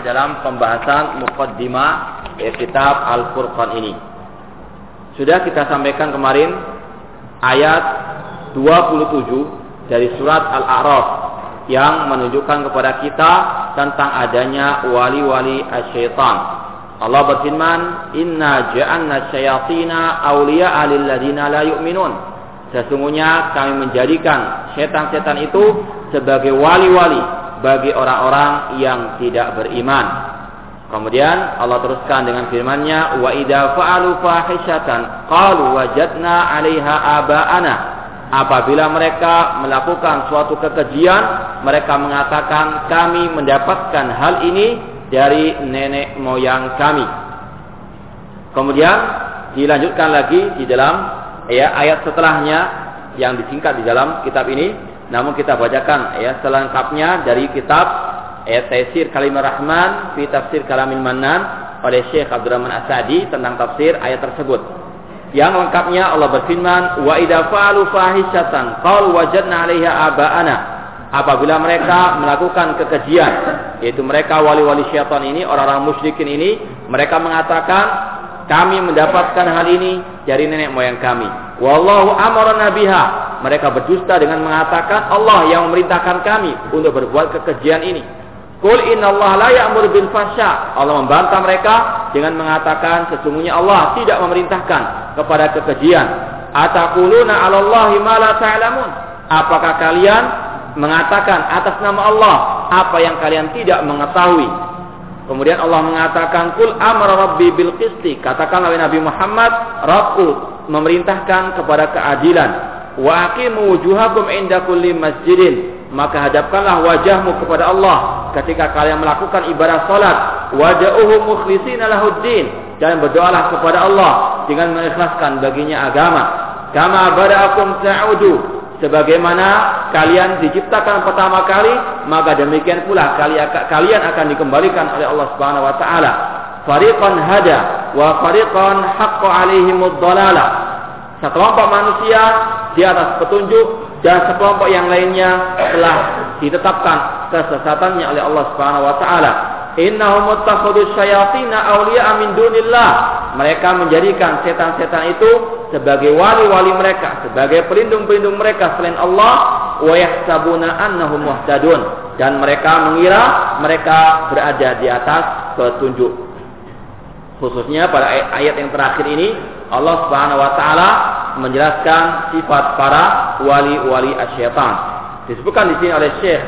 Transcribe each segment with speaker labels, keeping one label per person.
Speaker 1: masih dalam pembahasan muqaddimah ya, kitab Al-Furqan ini. Sudah kita sampaikan kemarin ayat 27 dari surat Al-A'raf yang menunjukkan kepada kita tentang adanya wali-wali asyaitan. Allah berfirman, "Inna ja'alna syayatina awliya'a lil ladina la yu'minun." Sesungguhnya kami menjadikan setan-setan itu sebagai wali-wali bagi orang-orang yang tidak beriman. Kemudian Allah teruskan dengan firman-Nya, "Wa idza fa'alu fahishatan qalu wajadna 'alaiha aba'ana." Apabila mereka melakukan suatu kekejian, mereka mengatakan kami mendapatkan hal ini dari nenek moyang kami. Kemudian dilanjutkan lagi di dalam ya ayat setelahnya yang disingkat di dalam kitab ini. Namun kita bacakan ya selengkapnya dari kitab ayat Tafsir Kalimah Rahman fi Tafsir Kalamil Manan oleh Syekh Abdurrahman Asadi tentang tafsir ayat tersebut. Yang lengkapnya Allah berfirman, "Wa idza fa'alu fahishatan qalu wajadna 'alaiha aba'ana." apabila mereka melakukan kekejian yaitu mereka wali-wali syaitan ini orang-orang musyrikin ini mereka mengatakan kami mendapatkan hal ini dari nenek moyang kami wallahu amarna biha mereka berdusta dengan mengatakan Allah yang memerintahkan kami untuk berbuat kekejian ini Qul Allah la ya'mur bil fasya. Allah membantah mereka dengan mengatakan sesungguhnya Allah tidak memerintahkan kepada kekejian. Ataquluna 'ala Allahi ma la ta'lamun. Apakah kalian mengatakan atas nama Allah apa yang kalian tidak mengetahui. Kemudian Allah mengatakan kul amara rabbi bil qisti. Katakan oleh Nabi Muhammad, Rabbku memerintahkan kepada keadilan. Wa aqimu wujuhakum inda kulli masjidin. Maka hadapkanlah wajahmu kepada Allah ketika kalian melakukan ibadah salat. Waja'uhu mukhlisina lahuddin. Dan berdoalah kepada Allah dengan mengikhlaskan baginya agama. Kama bada'akum ta'udu sebagaimana kalian diciptakan pertama kali, maka demikian pula kalian akan dikembalikan oleh Allah Subhanahu wa taala. Fariqan hada wa fariqan haqqo alaihimud dhalalah. Sekelompok manusia di atas petunjuk dan sekelompok yang lainnya telah ditetapkan kesesatannya oleh Allah Subhanahu wa taala. Innahum muttakhadhu syayatina awliya min dunillah. Mereka menjadikan setan-setan itu sebagai wali-wali mereka, sebagai pelindung-pelindung mereka selain Allah, wa yahsabuna annahum muhtadun dan mereka mengira mereka berada di atas petunjuk. Khususnya pada ayat yang terakhir ini Allah Subhanahu wa taala menjelaskan sifat para wali-wali asyaitan. Disebutkan di sini oleh Syekh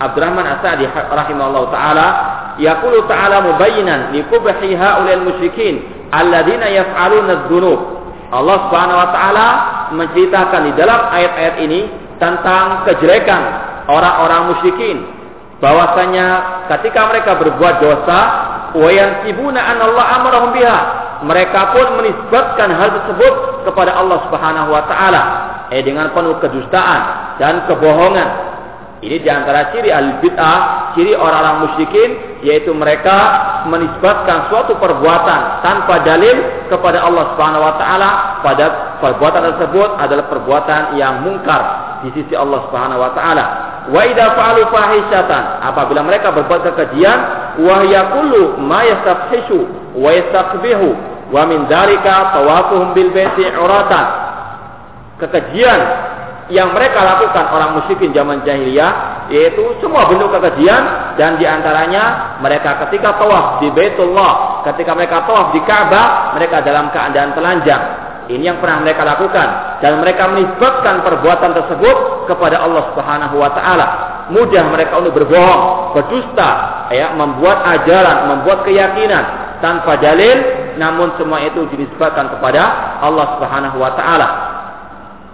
Speaker 1: Abdurrahman As-Sa'di rahimahullah taala yaqulu ta'ala mubayyinan li kubhi haulal musyrikin alladzina yaf'aluna adz-dzunub. Allah Subhanahu wa taala menceritakan di dalam ayat-ayat ini tentang kejelekan orang-orang musyrikin. Bahwasanya ketika mereka berbuat dosa wa yansibuna an Allah amarahum biha. Mereka pun menisbatkan hal tersebut kepada Allah Subhanahu wa taala. Eh dengan penuh kedustaan dan kebohongan ini di antara ciri al bid'ah, ciri orang-orang musyrikin, yaitu mereka menisbatkan suatu perbuatan tanpa dalil kepada Allah Subhanahu Wa Taala. Pada perbuatan tersebut adalah perbuatan yang mungkar di sisi Allah Subhanahu Wa Taala. Wa idza fa'alu apabila mereka berbuat kekejian, wa yaqulu ma wa yastakbihu wa min dzalika tawafuhum bil baiti uratan. Kekejian yang mereka lakukan orang musyrikin zaman jahiliyah yaitu semua bentuk kekejian dan di antaranya mereka ketika tawaf di Baitullah ketika mereka tawaf di Ka'bah mereka dalam keadaan telanjang. Ini yang pernah mereka lakukan. Dan mereka menisbatkan perbuatan tersebut kepada Allah Subhanahu wa taala. Mudah mereka untuk berbohong berdusta ya membuat ajaran membuat keyakinan tanpa dalil namun semua itu dinisbatkan kepada Allah Subhanahu wa taala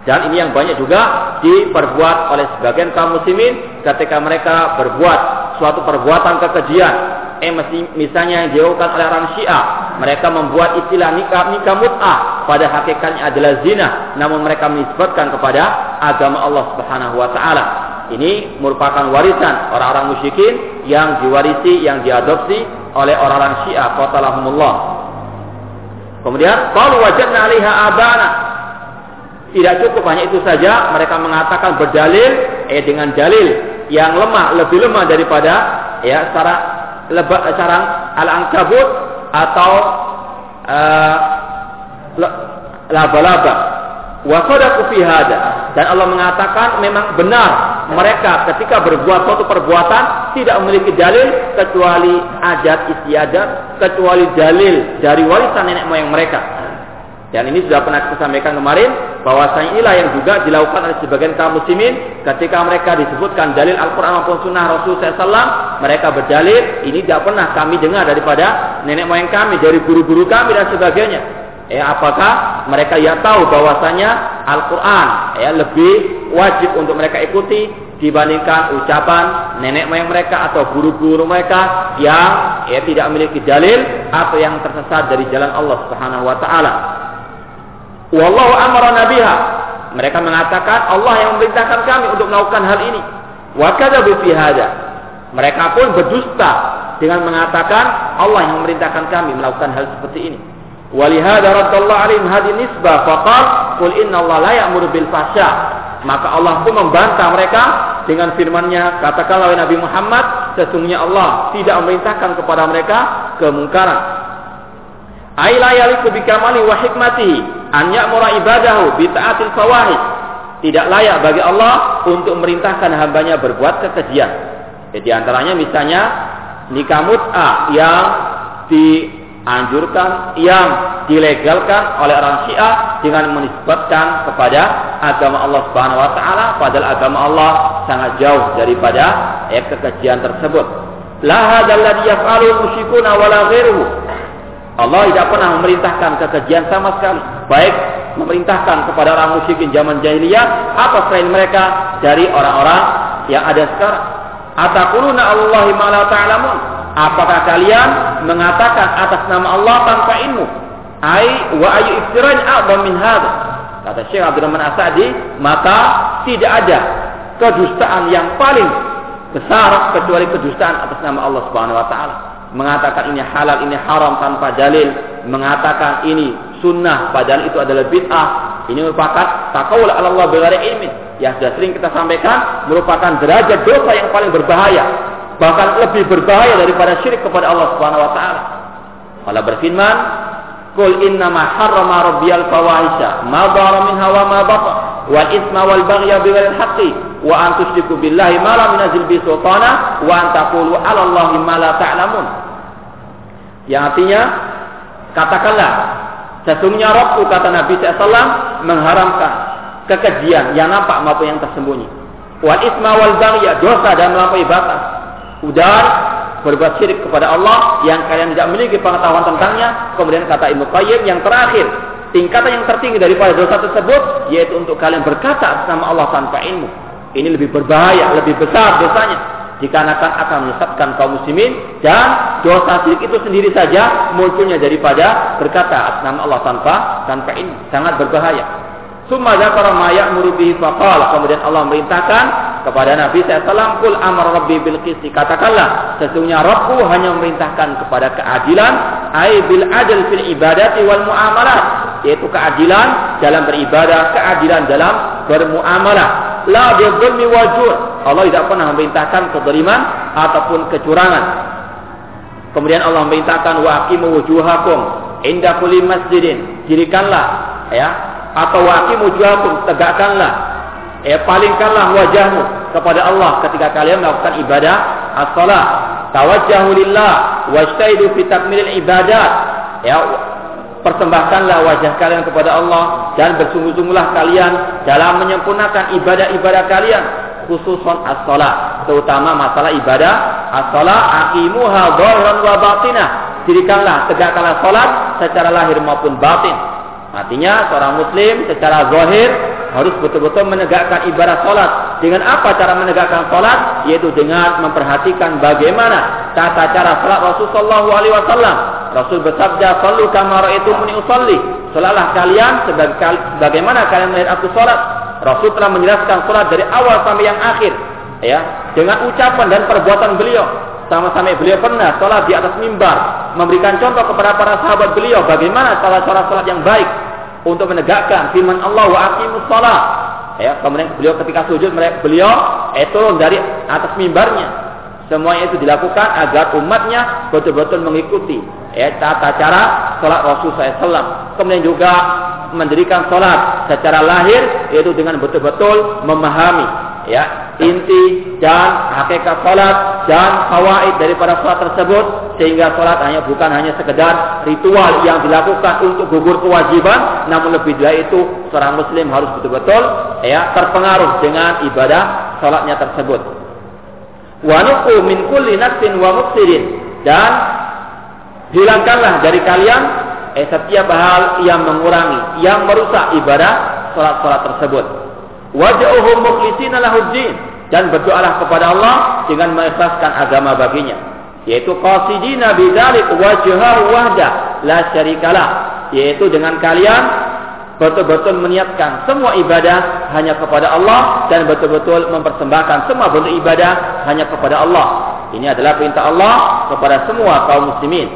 Speaker 1: dan ini yang banyak juga diperbuat oleh sebagian kaum muslimin ketika mereka berbuat suatu perbuatan kekejian. Eh misalnya yang dilakukan oleh orang Syiah, mereka membuat istilah nikah nikah mut'ah pada hakikatnya adalah zina, namun mereka menisbatkan kepada agama Allah Subhanahu wa taala. Ini merupakan warisan orang-orang musyrikin yang diwarisi, yang diadopsi oleh orang-orang Syiah qatalahumullah. Kemudian kalau wajadna 'alaiha abana. Tidak cukup hanya itu saja, mereka mengatakan berdalil eh dengan dalil yang lemah, lebih lemah daripada ya sarang lebah sarang al-ankabut atau uh, laba-laba. Wa sadaqu. Dan Allah mengatakan memang benar mereka ketika berbuat suatu perbuatan tidak memiliki dalil kecuali adat istiadat, kecuali dalil dari warisan nenek moyang mereka. Dan ini sudah pernah kita sampaikan kemarin bahwasanya inilah yang juga dilakukan oleh sebagian kaum muslimin ketika mereka disebutkan dalil Al-Qur'an maupun sunnah Rasul SAW mereka berdalil ini tidak pernah kami dengar daripada nenek moyang kami dari guru-guru kami dan sebagainya. Ya apakah mereka ya tahu bahwasanya Al-Qur'an ya lebih wajib untuk mereka ikuti dibandingkan ucapan nenek moyang mereka atau guru-guru mereka yang ya tidak memiliki dalil atau yang tersesat dari jalan Allah Subhanahu wa taala Wallahu amara nabiha. Mereka mengatakan Allah yang memerintahkan kami untuk melakukan hal ini. Wa kadzabu fi hada. Mereka pun berdusta dengan mengatakan Allah yang memerintahkan kami melakukan hal seperti ini. Walihada radallahu alaihim hadin nisbah faqal qul inna Allah la ya'muru bil fahsya. Maka Allah pun membantah mereka dengan firman-Nya, katakanlah Nabi Muhammad, sesungguhnya Allah tidak memerintahkan kepada mereka kemungkaran. Aila yaliku bikamali wa an ya'mura ibadahu bi ta'atil. Tidak layak bagi Allah untuk memerintahkan hambanya berbuat kekejian. Jadi antaranya misalnya nikah mut'ah yang dianjurkan, yang dilegalkan oleh orang Syiah dengan menisbatkan kepada agama Allah Subhanahu wa taala padahal agama Allah sangat jauh daripada ya, kekejian tersebut. La hadzal ladzi yaf'alu musyrikuna wala ghairuhu Allah tidak pernah memerintahkan kekejian sama sekali. Baik memerintahkan kepada orang musyrikin zaman jahiliyah apa selain mereka dari orang-orang yang ada sekarang. Atakuluna Allahi ma la ta'lamun. Apakah kalian mengatakan atas nama Allah tanpa ilmu? Ai wa ayu iftirain a'dham min hadha. Kata Syekh Abdurrahman Asadi, maka tidak ada kedustaan yang paling besar kecuali kedustaan atas nama Allah Subhanahu wa taala mengatakan ini halal, ini haram tanpa dalil, mengatakan ini sunnah padahal itu adalah bid'ah. Ini merupakan takawul ala Allah bighairi ilmin. Yang sudah sering kita sampaikan merupakan derajat dosa yang paling berbahaya. Bahkan lebih berbahaya daripada syirik kepada Allah Subhanahu wa taala. Allah berfirman, "Qul innama harrama rabbiyal fawahisha ma dhara minha ma wal itsma wal baghya bighairi haqqi wa an tusyriku billahi ma lam yunzil bi sultana wa an taqulu 'ala Allahi ma la ta'lamun. Yang artinya katakanlah sesungguhnya Rabbku kata Nabi SAW mengharamkan kekejian yang nampak maupun yang tersembunyi. Wal isma wal baghya dosa dan melampaui batas. Udar berbuat syirik kepada Allah yang kalian tidak memiliki pengetahuan tentangnya. Kemudian kata Ibnu Qayyim yang terakhir, tingkatan yang tertinggi daripada dosa tersebut yaitu untuk kalian berkata atas nama Allah tanpa ilmu. Ini lebih berbahaya, lebih besar dosanya dikarenakan akan menyesatkan kaum muslimin dan dosa syirik itu sendiri saja munculnya daripada berkata atas nama Allah tanpa tanpa ini sangat berbahaya. Summa dzakara ma ya'muru bihi faqala. Kemudian Allah merintahkan kepada Nabi SAW, "Qul amar rabbi bil qisti." Katakanlah, sesungguhnya Rabbku hanya memerintahkan kepada keadilan, ai bil adl fil ibadati wal muamalah, yaitu keadilan dalam beribadah, keadilan dalam bermuamalah. La bidzulmi wajur. Allah tidak pernah memerintahkan kezaliman ataupun kecurangan. Kemudian Allah memerintahkan wa aqimu wujuhakum inda kulli masjidin. Dirikanlah ya atau waqimu wujuhakum tegakkanlah ya palingkanlah wajahmu kepada Allah ketika kalian melakukan ibadah as-salat tawajjahu lillah wajtaidu fi takmilil ibadat ya persembahkanlah wajah kalian kepada Allah dan bersungguh-sungguhlah kalian dalam menyempurnakan ibadah-ibadah kalian khususon as-salat terutama masalah ibadah as-salat aqimuha dhahiran wa batinah dirikanlah tegakkanlah salat secara lahir maupun batin Artinya seorang muslim secara zahir harus betul-betul menegakkan ibadah salat. Dengan apa cara menegakkan salat? Yaitu dengan memperhatikan bagaimana tata cara salat Rasulullah alaihi wasallam. Rasul bersabda, "Shallu kama ra'aitumuni usalli." Salatlah kalian sebagaimana kalian melihat aku salat. Rasul telah menjelaskan salat dari awal sampai yang akhir, ya, dengan ucapan dan perbuatan beliau. sama-sama beliau pernah sholat di atas mimbar, memberikan contoh kepada para sahabat beliau bagaimana cara-cara sholat yang baik untuk menegakkan firman Allah wa aqimus sholat. Ya, kemudian beliau ketika sujud beliau eh, turun dari atas mimbarnya. Semuanya itu dilakukan agar umatnya betul-betul mengikuti ya, tata cara sholat Rasul SAW. Kemudian juga mendirikan sholat secara lahir yaitu dengan betul-betul memahami ya inti dan hakikat salat dan fawaid daripada salat tersebut sehingga salat hanya bukan hanya sekedar ritual yang dilakukan untuk gugur kewajiban namun lebih dari itu seorang muslim harus betul-betul ya terpengaruh dengan ibadah salatnya tersebut wa nuqu min kulli nafsin wa muqsirin. Dan hilangkanlah dari kalian eh, setiap hal yang mengurangi yang merusak ibadah salat-salat tersebut. Waj'uhum mukhlishina lahuddin dan berdoalah kepada Allah dengan mengikhlaskan agama baginya. Yaitu qasidina bidzalik wajhahu wahda. La syarikalah. Yaitu dengan kalian betul-betul meniatkan semua ibadah hanya kepada Allah dan betul-betul mempersembahkan semua bentuk ibadah hanya kepada Allah. Ini adalah perintah Allah kepada semua kaum muslimin.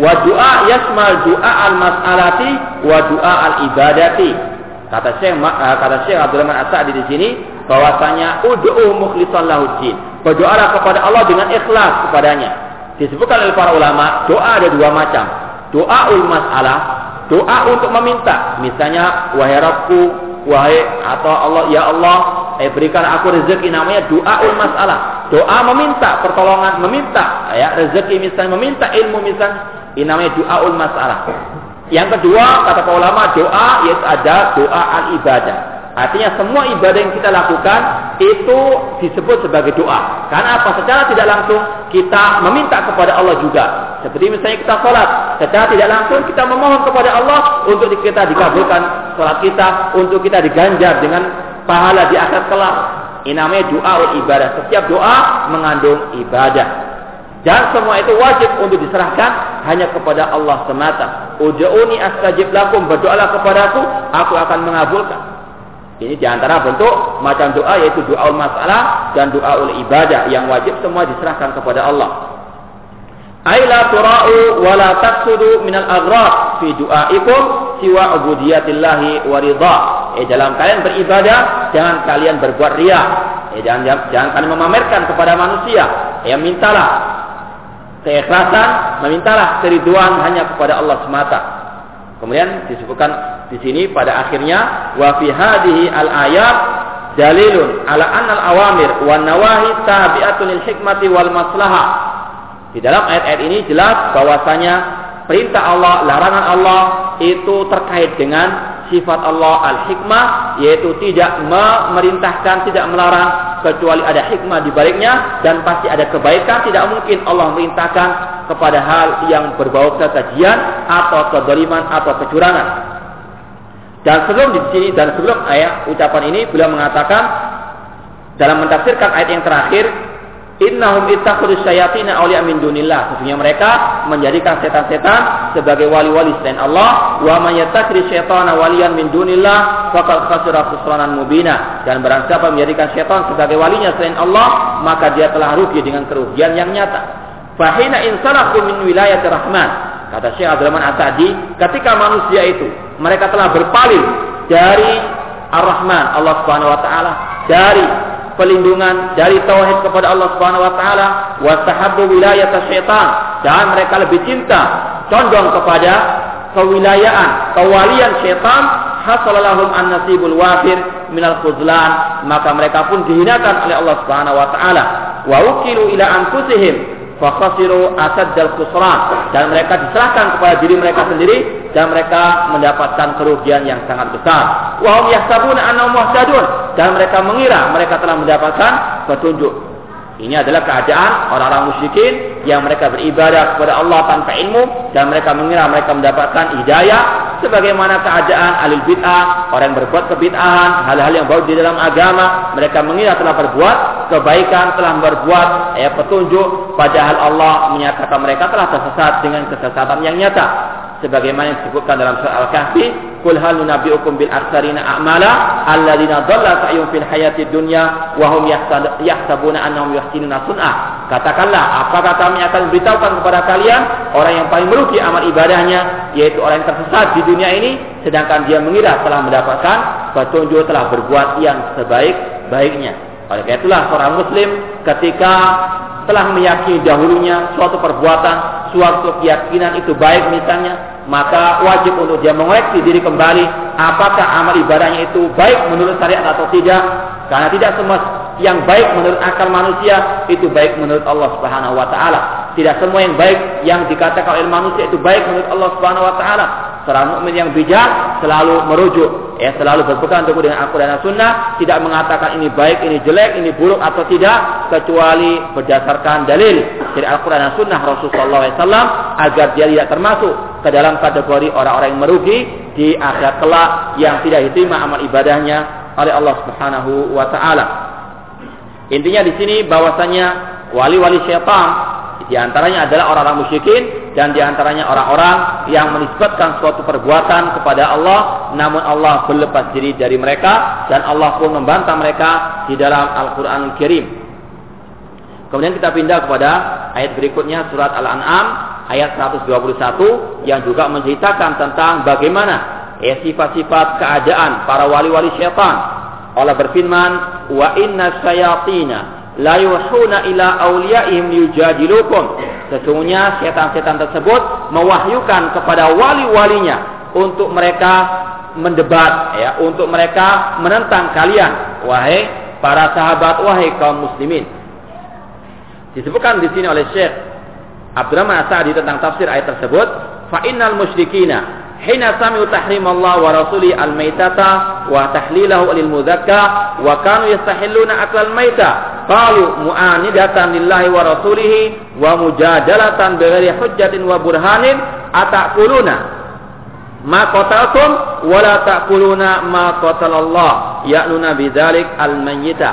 Speaker 1: Wa du'a yasmal du'a al-mas'alati wa du'a al-ibadati. Kata Syekh uh, kata Syekh Abdul Rahman As-Sa'di di sini bahwasanya ud'u mukhlishan lahuddin. Berdoalah kepada Allah dengan ikhlas kepadanya. Disebutkan oleh para ulama, doa ada dua macam. Doa ul masalah, doa untuk meminta. Misalnya, wahai Rabbku, wahai atau Allah, ya Allah, eh berikan aku rezeki namanya doa masalah. Doa meminta pertolongan, meminta ya rezeki misalnya, meminta ilmu misalnya, ini namanya doa masalah. Yang kedua, kata ulama, doa yaitu ada doa al-ibadah. Artinya semua ibadah yang kita lakukan itu disebut sebagai doa. Karena apa? Secara tidak langsung kita meminta kepada Allah juga. Seperti misalnya kita sholat. Secara tidak langsung kita memohon kepada Allah untuk kita dikabulkan sholat kita. Untuk kita diganjar dengan pahala di akhir kelak. Ini namanya doa ibadah. Setiap doa mengandung ibadah. Dan semua itu wajib untuk diserahkan hanya kepada Allah semata. Ujauni astajib lakum, berdoalah kepadaku, aku akan mengabulkan. Ini di antara bentuk macam doa yaitu doa masalah dan doa ibadah yang wajib semua diserahkan kepada Allah. Aila tura'u wa la taqsudu minal aghraq fi du'aikum siwa ubudiyatillahi wa ridha. Eh dalam kalian beribadah jangan kalian berbuat riya. Eh jangan jangan kalian memamerkan kepada manusia. Ya mintalah keikhlasan, memintalah keriduan hanya kepada Allah semata. Kemudian disebutkan di sini pada akhirnya wa fi hadhihi al ayat dalilun ala al awamir wan nawahi tabi'atun lil hikmati wal maslahah. Di dalam ayat-ayat ini jelas bahwasanya perintah Allah, larangan Allah itu terkait dengan sifat Allah al-hikmah yaitu tidak memerintahkan, tidak melarang kecuali ada hikmah di baliknya dan pasti ada kebaikan. Tidak mungkin Allah merintahkan kepada hal yang berbau kekejian atau kedoliman atau kecurangan. Dan sebelum di sini dan sebelum ayat ucapan ini beliau mengatakan dalam mentafsirkan ayat yang terakhir Innahum ittakhadhu syayatina awliya min dunillah. Sesungguhnya mereka menjadikan setan-setan sebagai wali-wali selain Allah. Wa man yattakhidhu syaitana waliyan min dunillah faqad khasira khusranan mubina. Dan barang siapa menjadikan syaitan sebagai walinya selain Allah, maka dia telah rugi dengan kerugian yang nyata. Fahina insalaku min wilayat rahman. Kata Syekh Abdul Rahman As-Sa'di, ketika manusia itu mereka telah berpaling dari Ar-Rahman Allah Subhanahu wa taala, dari pelindungan dari tauhid kepada Allah Subhanahu wa taala wa tahabbu wilayat syaitan dan mereka lebih cinta condong kepada kewilayaan kewalian syaitan hasalalahum an-nasibul wafir minal khuzlan maka mereka pun dihinakan oleh Allah Subhanahu wa taala. Wa ukilu ila anfusihim fakhasiru dal khusran dan mereka diserahkan kepada diri mereka sendiri dan mereka mendapatkan kerugian yang sangat besar. Wa hum yahsabuna annahum dan mereka mengira mereka telah mendapatkan petunjuk. Ini adalah keadaan orang-orang musyrikin yang mereka beribadah kepada Allah tanpa ilmu dan mereka mengira mereka mendapatkan hidayah sebagaimana keadaan alil bid'ah, orang yang berbuat kebid'ahan, hal-hal yang baru di dalam agama, mereka mengira telah berbuat kebaikan, telah berbuat ya petunjuk padahal Allah menyatakan mereka telah tersesat dengan kesesatan yang nyata. sebagaimana yang disebutkan dalam surah Al-Kahfi Qul hal nunabbi'ukum bil aksarina a'mala alladziina dhalla sa'yuhum fil hayatid dunya wa hum yahsabuna annahum yuhsinuna sun'ah katakanlah apakah kami akan memberitahukan kepada kalian orang yang paling merugi amal ibadahnya yaitu orang yang tersesat di dunia ini sedangkan dia mengira telah mendapatkan petunjuk telah berbuat yang sebaik-baiknya oleh karena itulah seorang muslim ketika telah meyakini dahulunya suatu perbuatan, suatu keyakinan itu baik misalnya, maka wajib untuk dia mengoreksi diri kembali apakah amal ibadahnya itu baik menurut syariat atau tidak. Karena tidak semua yang baik menurut akal manusia itu baik menurut Allah Subhanahu wa taala. Tidak semua yang baik yang dikatakan oleh manusia itu baik menurut Allah Subhanahu wa taala. Seorang mukmin yang bijak selalu merujuk, ya selalu berpegang teguh dengan Al-Qur'an dan Sunnah, tidak mengatakan ini baik, ini jelek, ini buruk atau tidak kecuali berdasarkan dalil dari Al-Qur'an dan Sunnah Rasulullah SAW agar dia tidak termasuk ke dalam kategori orang-orang yang merugi di akhirat kelak yang tidak diterima amal ibadahnya oleh Allah Subhanahu wa taala. Intinya di sini bahwasanya wali-wali syaitan di antaranya adalah orang-orang musyrikin dan di antaranya orang-orang yang menisbatkan suatu perbuatan kepada Allah namun Allah berlepas diri dari mereka dan Allah pun membantah mereka di dalam Al-Qur'an Al Karim. Kemudian kita pindah kepada ayat berikutnya surat Al-An'am ayat 121 yang juga menceritakan tentang bagaimana ya sifat-sifat keadaan para wali-wali syaitan. Allah berfirman, "Wa inna syayatina la yuhuna ila awliyaihim yujadilukum. Sesungguhnya setan-setan tersebut mewahyukan kepada wali-walinya untuk mereka mendebat ya, untuk mereka menentang kalian wahai para sahabat wahai kaum muslimin. Disebutkan di sini oleh Syekh Abdurrahman Sa'di tentang tafsir ayat tersebut, fa innal musyrikina hina sami'u tahrim Allah wa rasuli al-maitata wa tahlilahu lil mudzakka wa kanu yastahilluna aklal maita qalu mu'anidatan lillahi wa rasulihi wa mujadalatan bighairi hujjatin wa burhanin ataquluna ma qataltum wa la taquluna ma qatalallah ya'nuna bidzalik al-mayyita.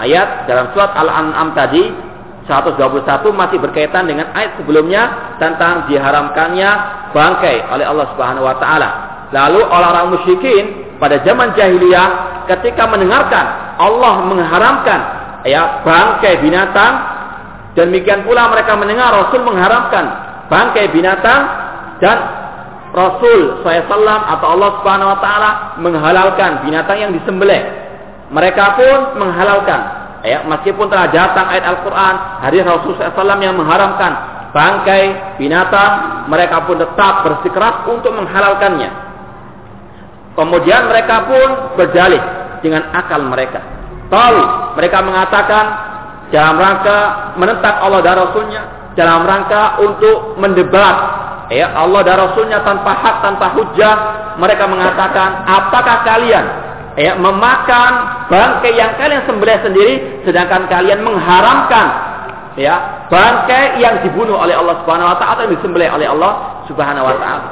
Speaker 1: Ayat dalam surat al-an'am tadi 121 masih berkaitan dengan ayat sebelumnya tentang diharamkannya bangkai oleh Allah Subhanahu wa taala. Lalu orang-orang musyrikin pada zaman jahiliyah ketika mendengarkan Allah mengharamkan ya bangkai binatang dan demikian pula mereka mendengar Rasul mengharamkan bangkai binatang dan Rasul SAW atau Allah Subhanahu wa taala menghalalkan binatang yang disembelih. Mereka pun menghalalkan Ya, meskipun telah datang ayat Al-Quran, hadis Rasulullah SAW yang mengharamkan bangkai binatang, mereka pun tetap bersikeras untuk menghalalkannya. Kemudian mereka pun berdalih dengan akal mereka. Tahu mereka mengatakan dalam rangka menentang Allah dan Rasulnya, dalam rangka untuk mendebat ya Allah dan Rasulnya tanpa hak, tanpa hujah, mereka mengatakan, apakah kalian ya memakan bangkai yang kalian sembelih sendiri sedangkan kalian mengharamkan ya bangkai yang dibunuh oleh Allah Subhanahu wa taala yang disembelih oleh Allah Subhanahu wa taala.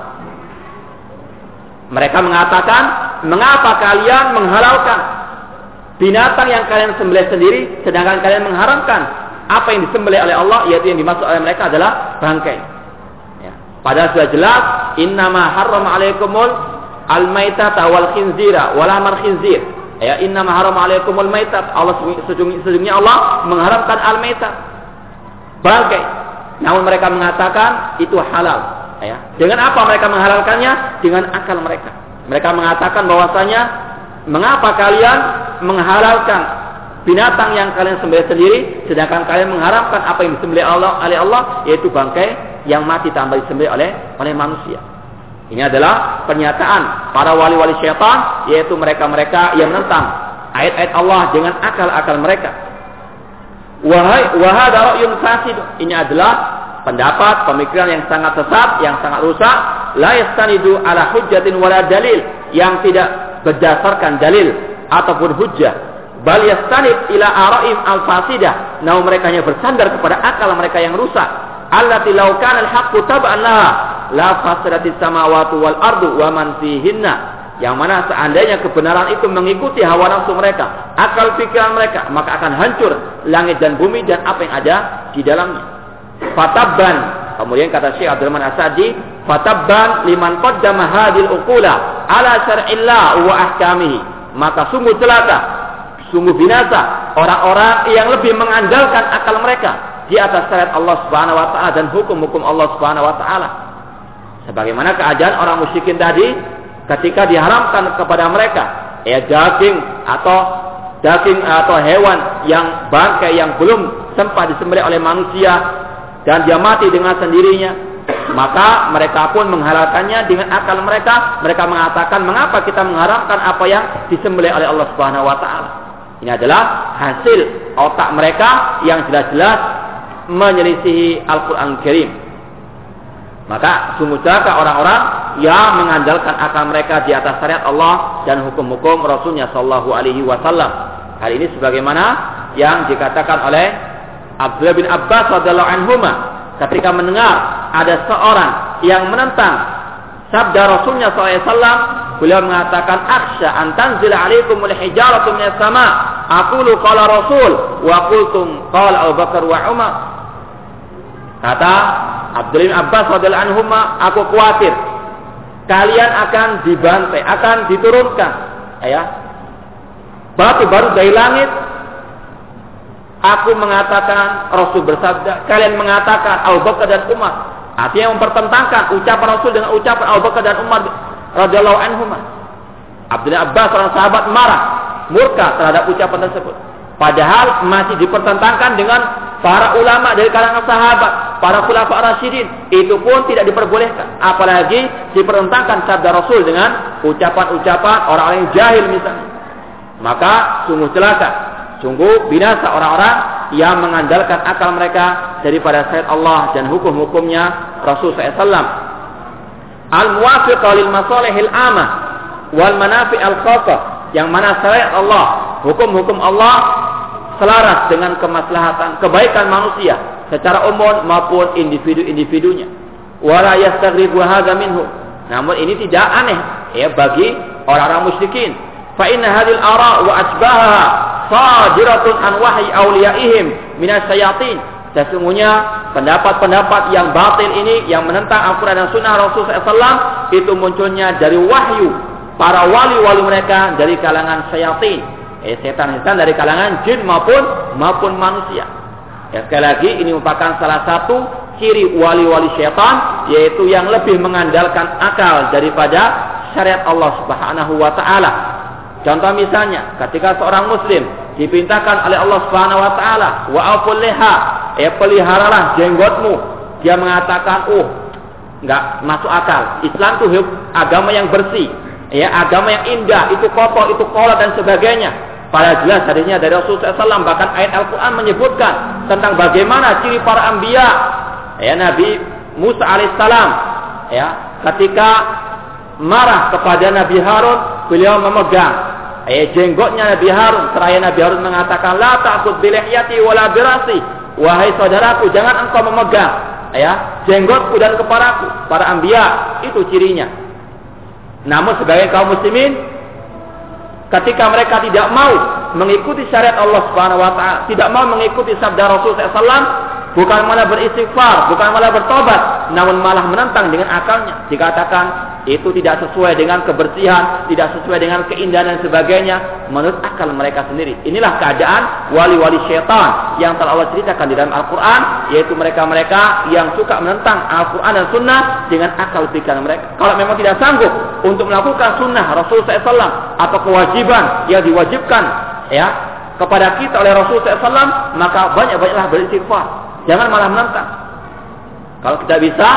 Speaker 1: Mereka mengatakan, "Mengapa kalian menghalalkan binatang yang kalian sembelih sendiri sedangkan kalian mengharamkan apa yang disembelih oleh Allah yaitu yang dimaksud oleh mereka adalah bangkai?" Ya. Padahal sudah jelas, "Innama harrama alaikumul al-maitata wal khinzira wal amar khinzir. Ya, inna ma harama alaikumul maitat. Allah sesungguhnya Allah mengharamkan al-maitat. Bangkai. Namun mereka mengatakan itu halal. Ya. Dengan apa mereka menghalalkannya? Dengan akal mereka. Mereka mengatakan bahwasanya mengapa kalian menghalalkan binatang yang kalian sembelih sendiri sedangkan kalian mengharamkan apa yang disembelih Allah oleh Allah yaitu bangkai yang mati tambah disembelih oleh oleh manusia. Ini adalah pernyataan para wali-wali syaitan, yaitu mereka-mereka yang menentang ayat-ayat Allah dengan akal-akal mereka. Wahai fasid. Ini adalah pendapat, pemikiran yang sangat sesat, yang sangat rusak, la yastanidu ala hujjatin wala dalil, yang tidak berdasarkan dalil ataupun hujjah. Bal yastanid ila ara'im al-fasidah. Namun mereka hanya bersandar kepada akal mereka yang rusak. Allati law kana al-haqqu tab'an la fasadatis samawati wal ardu wa man fihinna yang mana seandainya kebenaran itu mengikuti hawa nafsu mereka, akal pikiran mereka, maka akan hancur langit dan bumi dan apa yang ada di dalamnya. Fataban. Kemudian kata Syekh Abdul Rahman Asadi, Fatabban liman qaddama hadil uqula ala syar'illah wa ahkamihi. Maka sungguh celaka, sungguh binasa orang-orang yang lebih mengandalkan akal mereka di atas syariat Allah Subhanahu wa taala dan hukum-hukum Allah Subhanahu wa taala. Sebagaimana keadaan orang musyrikin tadi ketika diharamkan kepada mereka ya daging atau daging atau hewan yang bangkai yang belum sempat disembelih oleh manusia dan dia mati dengan sendirinya maka mereka pun menghalalkannya dengan akal mereka. Mereka mengatakan, mengapa kita mengharamkan apa yang disembelih oleh Allah Subhanahu wa taala? Ini adalah hasil otak mereka yang jelas-jelas menyelisihi Al-Qur'an Karim. Maka sungguh celaka orang-orang yang mengandalkan akal mereka di atas syariat Allah dan hukum-hukum Rasulnya Shallallahu Alaihi Wasallam. Hal ini sebagaimana yang dikatakan oleh Abdullah bin Abbas radhiallahu anhu ketika mendengar ada seorang yang menentang sabda Rasulnya SAW, beliau mengatakan, Aksha antanzil alaikum hijaratu minas sama. Aqulu qala Rasul wa qultum qala Abu Bakar wa Umar. Kata Abdul bin Abbas radhiyallahu anhu, aku khawatir kalian akan dibantai, akan diturunkan ya. Batu baru dari langit Aku mengatakan Rasul bersabda, kalian mengatakan Abu Bakar dan Umar. Artinya mempertentangkan ucapan Rasul dengan ucapan Abu Bakar dan Umar radhiyallahu anhum. Abdullah Abbas seorang sahabat marah, murka terhadap ucapan tersebut. Padahal masih dipertentangkan dengan para ulama dari kalangan sahabat, para khulafa rasyidin. Itu pun tidak diperbolehkan. Apalagi dipertentangkan sabda Rasul dengan ucapan-ucapan orang-orang yang jahil misalnya. Maka sungguh celaka Sungguh binasa orang-orang yang mengandalkan akal mereka daripada syariat Allah dan hukum-hukumnya Rasul SAW. Al-muwafiq lil masalihil amah wal manafi al yang mana syariat Allah, hukum-hukum Allah selaras dengan kemaslahatan kebaikan manusia secara umum maupun individu-individunya. Wala yastaghribu hadza minhu. Namun ini tidak aneh ya bagi orang-orang musyrikin. Fa inna hadhil ara wa asbahaha sadiratun an wahyi awliyaihim minas syayatin. Sesungguhnya pendapat-pendapat yang batil ini yang menentang Al-Quran dan Sunnah Rasul SAW itu munculnya dari wahyu para wali-wali mereka dari kalangan syayatin. Eh, setan-setan dari kalangan jin maupun maupun manusia. Ya, sekali lagi ini merupakan salah satu ciri wali-wali syaitan yaitu yang lebih mengandalkan akal daripada syariat Allah Subhanahu wa taala. Contoh misalnya, ketika seorang muslim diperintahkan oleh Allah Subhanahu wa taala, wa ya peliharalah jenggotmu. Dia mengatakan, "Oh, enggak masuk akal. Islam itu agama yang bersih, ya agama yang indah, itu kotor, itu kolot dan sebagainya." Pada jelas hadisnya dari Rasulullah SAW bahkan ayat Al-Quran menyebutkan tentang bagaimana ciri para ambia ya Nabi Musa alaihissalam ya ketika marah kepada Nabi Harun beliau memegang Eh jenggotnya Nabi Harun, seraya Nabi Harun mengatakan, "La ta'khud bi lihyati wala birasi." Wahai saudaraku, jangan engkau memegang ya jenggotku dan kepalaku. Para anbiya itu cirinya. Namun sebagai kaum muslimin ketika mereka tidak mau mengikuti syariat Allah Subhanahu wa taala, tidak mau mengikuti sabda Rasul SAW, bukan malah beristighfar, bukan malah bertobat, namun malah menentang dengan akalnya. Dikatakan itu tidak sesuai dengan kebersihan, tidak sesuai dengan keindahan dan sebagainya menurut akal mereka sendiri. Inilah keadaan wali-wali syaitan yang telah Allah ceritakan di dalam Al-Quran, yaitu mereka-mereka yang suka menentang Al-Quran dan Sunnah dengan akal pikiran mereka. Kalau memang tidak sanggup untuk melakukan Sunnah Rasul SAW atau kewajiban yang diwajibkan ya kepada kita oleh Rasul SAW, maka banyak-banyaklah beristighfar. Jangan malah menentang. Kalau kita bisa,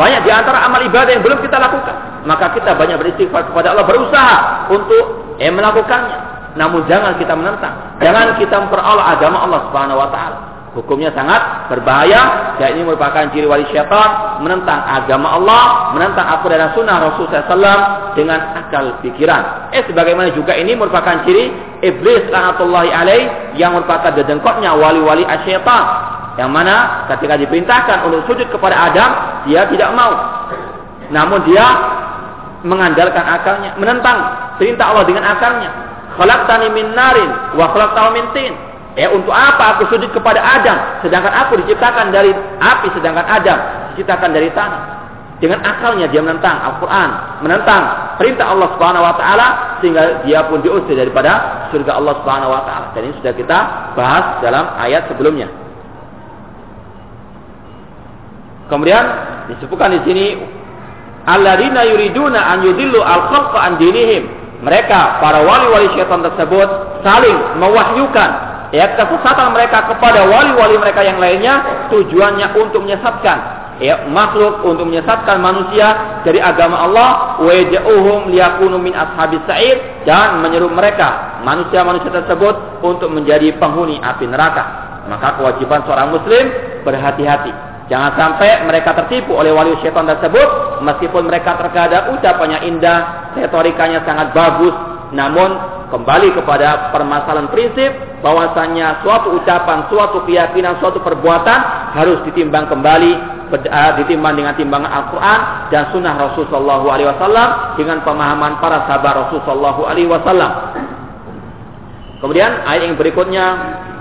Speaker 1: banyak di antara amal ibadah yang belum kita lakukan. Maka kita banyak beristighfar kepada Allah, berusaha untuk eh, melakukannya. Namun jangan kita menentang. Jangan kita memperoleh agama Allah Subhanahu wa taala. Hukumnya sangat berbahaya dan ini merupakan ciri wali syaitan menentang agama Allah, menentang aku dan sunnah Rasul SAW dengan akal pikiran. Eh sebagaimana juga ini merupakan ciri iblis laknatullahi alaih yang merupakan dedengkotnya wali-wali asyaitan yang mana ketika diperintahkan untuk sujud kepada Adam, dia tidak mau. Namun dia mengandalkan akalnya, menentang perintah Allah dengan akalnya. Khalaqtani min narin wa khalaqtahu min tin. Ya, untuk apa aku sujud kepada Adam sedangkan aku diciptakan dari api sedangkan Adam diciptakan dari tanah. Dengan akalnya dia menentang Al-Quran, menentang perintah Allah Subhanahu Wa Taala, sehingga dia pun diusir daripada surga Allah Subhanahu Wa Taala. Dan ini sudah kita bahas dalam ayat sebelumnya. Kemudian disebutkan di sini alladzina yuriduna an yudillu al-khalqa an dinihim. Mereka para wali-wali syaitan tersebut saling mewahyukan ya kesesatan mereka kepada wali-wali mereka yang lainnya tujuannya untuk menyesatkan ya, makhluk untuk menyesatkan manusia dari agama Allah wa yaj'uhum liyakunu min ashabis sa'ir dan menyeru mereka manusia-manusia tersebut untuk menjadi penghuni api neraka maka kewajiban seorang muslim berhati-hati Jangan sampai mereka tertipu oleh wali syaitan tersebut meskipun mereka terkadang ucapannya indah, retorikanya sangat bagus, namun kembali kepada permasalahan prinsip bahwasanya suatu ucapan, suatu keyakinan, suatu perbuatan harus ditimbang kembali eh, ditimbang dengan timbangan Al-Quran dan Sunnah Rasulullah SAW dengan pemahaman para sahabat Rasulullah SAW. Kemudian ayat yang berikutnya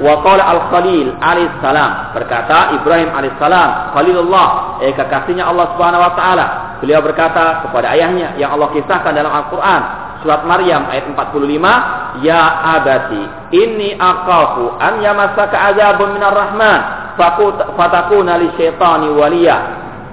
Speaker 1: wa qala al-Khalil alaihi salam. Berkata Ibrahim alaihi salam Khalilullah eh kekasihnya Allah Subhanahu wa taala. Beliau berkata kepada ayahnya yang Allah kisahkan dalam Al-Qur'an surat Maryam ayat 45 ya abati inni aqafu an yamassaka azabun minar rahman fatakuna li syaitani waliya.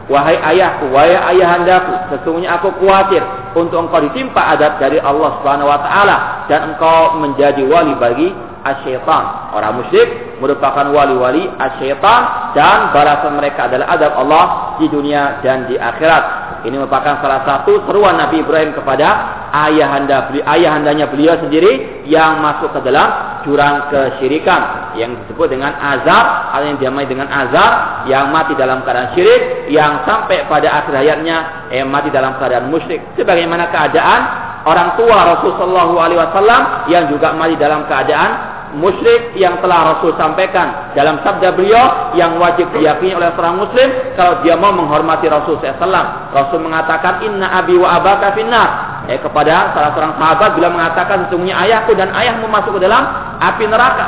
Speaker 1: Wahai ayahku, wahai ayahandaku, sesungguhnya aku khawatir untuk engkau ditimpa adab dari Allah Subhanahu wa taala dan engkau menjadi wali bagi asyaitan. Orang musyrik merupakan wali-wali asyaitan dan balasan mereka adalah adab Allah di dunia dan di akhirat. Ini merupakan salah satu seruan Nabi Ibrahim kepada ayahanda ayahandanya beliau sendiri yang masuk ke dalam jurang kesyirikan yang disebut dengan azab atau yang diamai dengan azab yang mati dalam keadaan syirik yang sampai pada akhir hayatnya eh, mati dalam keadaan musyrik. Sebagaimana keadaan orang tua Rasulullah SAW yang juga mati dalam keadaan musyrik yang telah Rasul sampaikan dalam sabda beliau yang wajib diyakini oleh seorang muslim kalau dia mau menghormati Rasul SAW. Rasul mengatakan inna abi wa abaka finnar. Eh, kepada salah seorang sahabat bila mengatakan sesungguhnya ayahku dan ayahmu masuk ke dalam api neraka.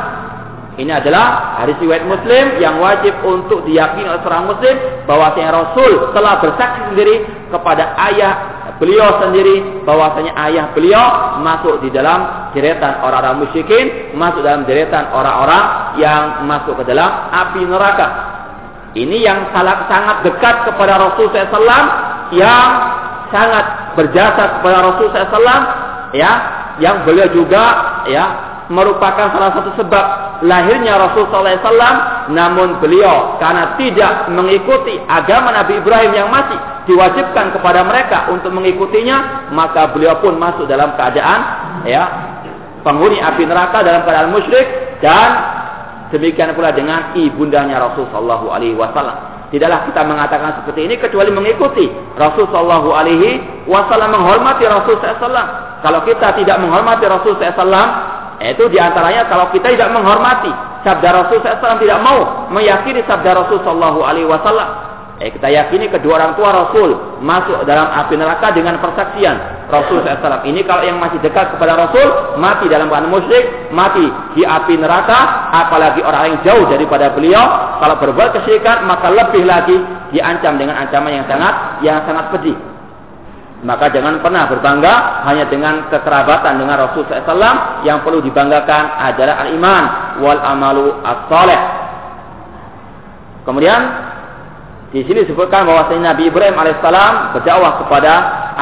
Speaker 1: Ini adalah hadis riwayat Muslim yang wajib untuk diyakini oleh seorang muslim bahwasanya Rasul telah bersaksi sendiri kepada ayah beliau sendiri bahwasanya ayah beliau masuk di dalam deretan orang-orang musyrikin, masuk dalam deretan orang-orang yang masuk ke dalam api neraka. Ini yang sangat sangat dekat kepada Rasul SAW yang sangat berjasa kepada Rasul SAW ya yang beliau juga ya merupakan salah satu sebab lahirnya Rasul SAW namun beliau karena tidak mengikuti agama Nabi Ibrahim yang masih diwajibkan kepada mereka untuk mengikutinya maka beliau pun masuk dalam keadaan ya penghuni api neraka dalam keadaan musyrik. Dan demikian pula dengan ibundanya Rasul Shallallahu Alaihi Wasallam. Tidaklah kita mengatakan seperti ini kecuali mengikuti Rasul Shallallahu Alaihi Wasallam menghormati Rasul SAW kalau kita tidak menghormati Rasul SAW itu di antaranya kalau kita tidak menghormati sabda Rasul SAW tidak mau meyakini sabda Rasul Shallallahu Alaihi Wasallam. Eh, kita yakini kedua orang tua Rasul masuk dalam api neraka dengan persaksian Rasul SAW. Ini kalau yang masih dekat kepada Rasul mati dalam keadaan musyrik, mati di api neraka, apalagi orang yang jauh daripada beliau. Kalau berbuat kesyirikan maka lebih lagi diancam dengan ancaman yang sangat yang sangat pedih. Maka jangan pernah berbangga hanya dengan kekerabatan dengan Rasul SAW. Yang perlu dibanggakan adalah al-iman wal amalu as-saleh. Kemudian di sini disebutkan bahwa Nabi Ibrahim alaihissalam berdakwah kepada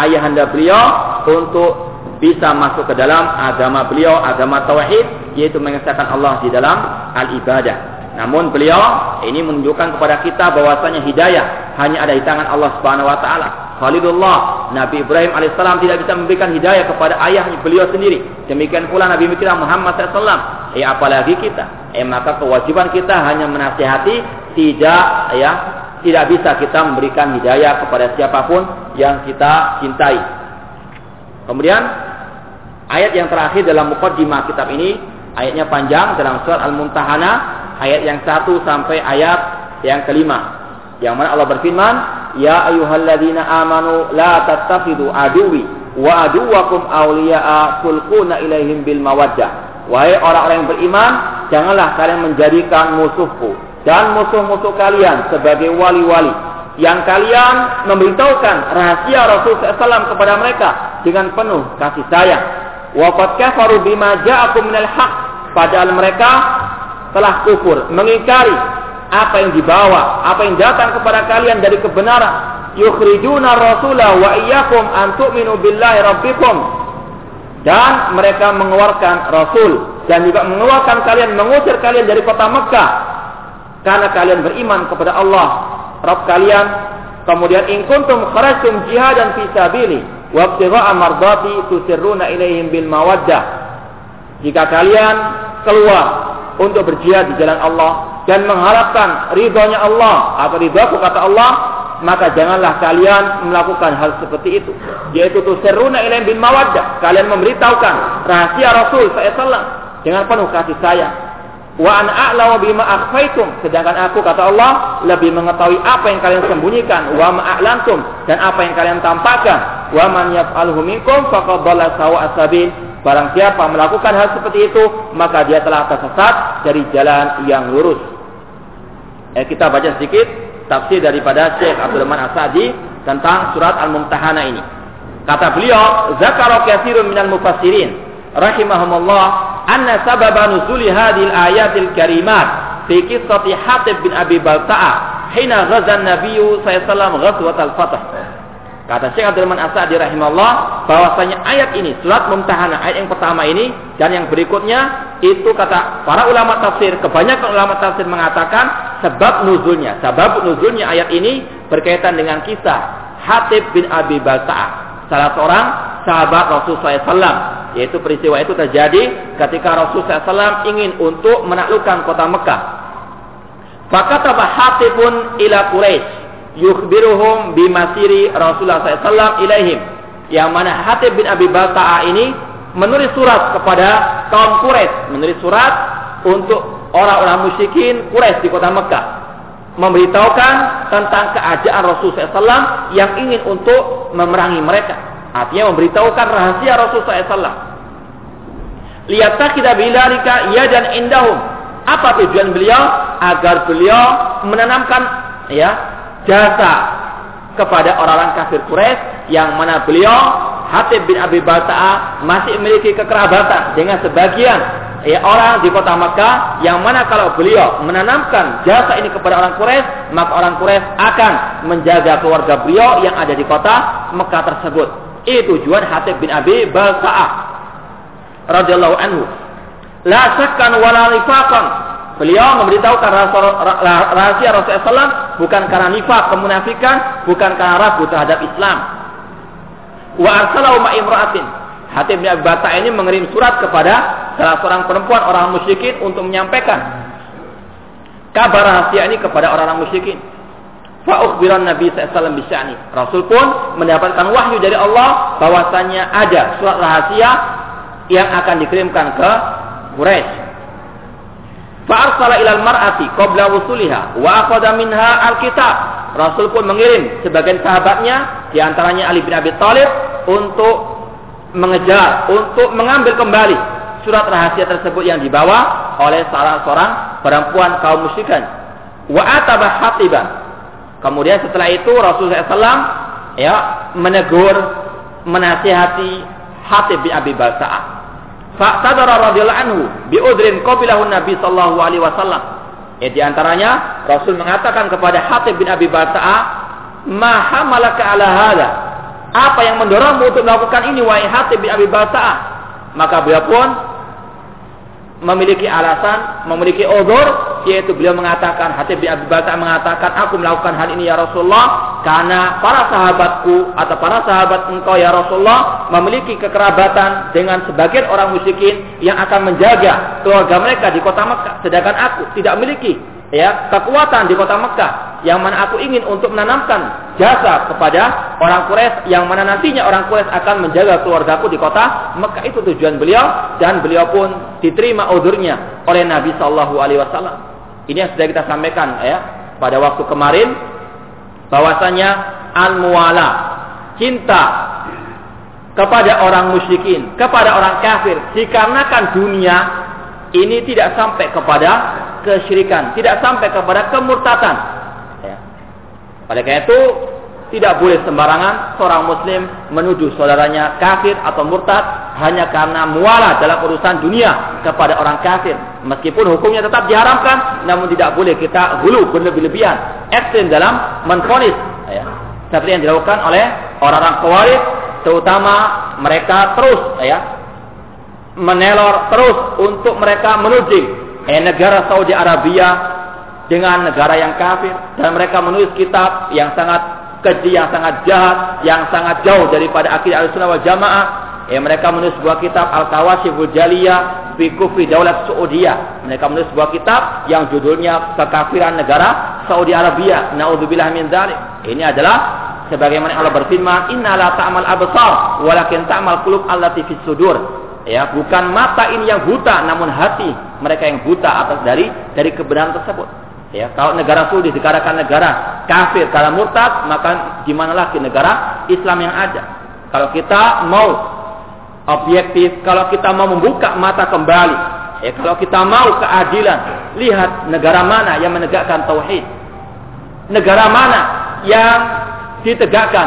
Speaker 1: ayahanda beliau untuk bisa masuk ke dalam agama beliau, agama tauhid, yaitu mengesahkan Allah di dalam al-ibadah. Namun beliau ini menunjukkan kepada kita bahwasanya hidayah hanya ada di tangan Allah Subhanahu wa taala. Khalilullah, Nabi Ibrahim alaihissalam tidak bisa memberikan hidayah kepada ayahnya beliau sendiri. Demikian pula Nabi kita Muhammad SAW. Eh apalagi kita. Eh maka kewajiban kita hanya menasihati, tidak ya tidak bisa kita memberikan hidayah kepada siapa pun yang kita cintai. Kemudian ayat yang terakhir dalam mukaddimah kitab ini ayatnya panjang dalam surat Al-Mumtahanah ayat yang satu sampai ayat yang kelima. Yang mana Allah berfirman, Ya ayuhalladzina amanu la tattakhidu aduwi wa aduwakum awliya'a tulquna ilaihim bil mawaddah. Wahai orang-orang yang beriman, janganlah kalian menjadikan musuhku dan musuh-musuh kalian sebagai wali-wali yang kalian memberitahukan rahasia Rasul SAW kepada mereka dengan penuh kasih sayang. Wafat kafaru bima ja'akum minal haq. Padahal mereka telah kufur, mengingkari apa yang dibawa, apa yang datang kepada kalian dari kebenaran. Yukhrijuna rasulah wa iyyakum an tu'minu billahi rabbikum. Dan mereka mengeluarkan rasul dan juga mengeluarkan kalian, mengusir kalian dari kota Mekah karena kalian beriman kepada Allah Rabb kalian. Kemudian in kuntum kharajtum jihadan fi sabili wa ibtigha'a mardati tusirruna ilaihim bil mawaddah. Jika kalian keluar untuk berjihad di jalan Allah dan mengharapkan ridhonya Allah atau ridhoku kata Allah, maka janganlah kalian melakukan hal seperti itu. Yaitu tusirruna ilaihim bil mawaddah. Kalian memberitahukan rahasia Rasul SAW dengan penuh kasih sayang Wa an a'lamu bima akhfaitum. Sedangkan aku kata Allah lebih mengetahui apa yang kalian sembunyikan. Wa ma a'lantum dan apa yang kalian tampakkan. Wa man yaf'alhu minkum faqad dhalla. Barang siapa melakukan hal seperti itu, maka dia telah tersesat dari jalan yang lurus. Eh, kita baca sedikit tafsir daripada Syekh Abdul Rahman Asadi tentang surat Al-Mumtahana ini. Kata beliau, zakara katsirun minal mufassirin rahimahumullah anna sababa nuzuli hadhil ayatil karimat fi qissati Hatib bin Abi Balta'a hina ghaza an-nabiy sallallahu ghazwat al-fath. Kata Syekh Abdul Rahman As-Sa'di rahimahullah bahwasanya ayat ini surat Mumtahanah ayat yang pertama ini dan yang berikutnya itu kata para ulama tafsir kebanyakan ulama tafsir mengatakan sebab nuzulnya sebab nuzulnya ayat ini berkaitan dengan kisah Hatib bin Abi Balta'a salah seorang sahabat Rasul SAW yaitu peristiwa itu terjadi ketika Rasulullah SAW ingin untuk menaklukkan kota Mekah. Fakataba hatibun ila Quraisy yukhbiruhum bimasiri Rasulullah SAW ilaihim. Yang mana Hatib bin Abi Balta'a ini menulis surat kepada kaum Quraisy, menulis surat untuk orang-orang musyrikin Quraisy di kota Mekah memberitahukan tentang keadaan Rasulullah SAW yang ingin untuk memerangi mereka. Artinya memberitahukan rahasia Rasulullah SAW. Lihat kita bilalika ia dan indahum. Apa tujuan beliau? Agar beliau menanamkan ya jasa kepada orang-orang kafir Quraisy yang mana beliau Hatib bin Abi Balta'a masih memiliki kekerabatan dengan sebagian ya orang di kota Makkah yang mana kalau beliau menanamkan jasa ini kepada orang Quraisy maka orang Quraisy akan menjaga keluarga beliau yang ada di kota Mekah tersebut. Itu tujuan Hatib bin Abi Balta'ah radhiyallahu anhu. La sakkan wala nifaqan. Beliau memberitahukan rahasia Rasulullah SAW bukan karena nifak kemunafikan, bukan karena ragu terhadap Islam. Wa arsalahu ma'imra'atin. Hatib bin Abi Bata ini mengirim surat kepada salah seorang perempuan orang musyrikin untuk menyampaikan kabar rahasia ini kepada orang-orang musyrikin. Fa'ukhbiran Nabi SAW bisya'ni. Rasul pun mendapatkan wahyu dari Allah bahwasanya ada surat rahasia yang akan dikirimkan ke Quraisy. Fa'arsala ilal mar'ati qabla wusuliha wa akhadha minha alkitab. Rasul pun mengirim sebagian sahabatnya di antaranya Ali bin Abi Thalib untuk mengejar, untuk mengambil kembali surat rahasia tersebut yang dibawa oleh salah seorang perempuan kaum musyrikan. Wa atabah hatiban. Kemudian setelah itu Rasulullah SAW ya menegur, menasihati Hatib bin Abi Balsa'ah Fa'tadara radhiyallahu anhu bi udrin qabilahu Nabi sallallahu alaihi wasallam. Ya di antaranya Rasul mengatakan kepada Hatib bin Abi Balta'a, "Ma hamalaka ala hada?" Apa yang mendorongmu untuk melakukan ini wahai Hatib bin Abi Balta'a? Maka beliau pun memiliki alasan, memiliki odor, yaitu beliau mengatakan, Hatib bin Abi Bakar mengatakan, aku melakukan hal ini ya Rasulullah, karena para sahabatku atau para sahabat engkau ya Rasulullah memiliki kekerabatan dengan sebagian orang musyrikin yang akan menjaga keluarga mereka di kota Mekah, sedangkan aku tidak memiliki ya kekuatan di kota Mekah yang mana aku ingin untuk menanamkan jasa kepada orang Quraisy yang mana nantinya orang Quraisy akan menjaga keluargaku di kota Mekah itu tujuan beliau dan beliau pun diterima odurnya oleh Nabi Shallallahu Alaihi Wasallam ini yang sudah kita sampaikan ya pada waktu kemarin bahwasanya al muwala cinta kepada orang musyrikin kepada orang kafir dikarenakan dunia ini tidak sampai kepada kesyirikan, tidak sampai kepada kemurtatan. Oleh karena itu tidak boleh sembarangan seorang muslim menuduh saudaranya kafir atau murtad hanya karena mualah dalam urusan dunia kepada orang kafir. Meskipun hukumnya tetap diharamkan, namun tidak boleh kita hulu berlebih-lebihan, ekstrim dalam menfonis. Ya. Seperti yang dilakukan oleh orang-orang khawarij, terutama mereka terus ya menelor terus untuk mereka menuding eh, negara Saudi Arabia dengan negara yang kafir dan mereka menulis kitab yang sangat keji yang sangat jahat, yang sangat jauh daripada akidah al-sunnah wal jamaah. Ya, mereka menulis sebuah kitab Al-Kawashiful Jaliyah fi Kufri Daulat Saudiyah. Mereka menulis sebuah kitab yang judulnya Kekafiran Negara Saudi Arabia. Naudzubillah min dzalik. Ini adalah sebagaimana Allah berfirman, "Inna la ta'mal absar, walakin ta'mal qulub allati fis sudur." Ya, bukan mata ini yang buta, namun hati mereka yang buta atas dari dari kebenaran tersebut. Ya, kalau negara Saudi dikatakan negara kafir, kalau murtad, maka di mana lagi negara Islam yang ada? Kalau kita mau objektif, kalau kita mau membuka mata kembali, ya, kalau kita mau keadilan, lihat negara mana yang menegakkan tauhid. Negara mana yang ditegakkan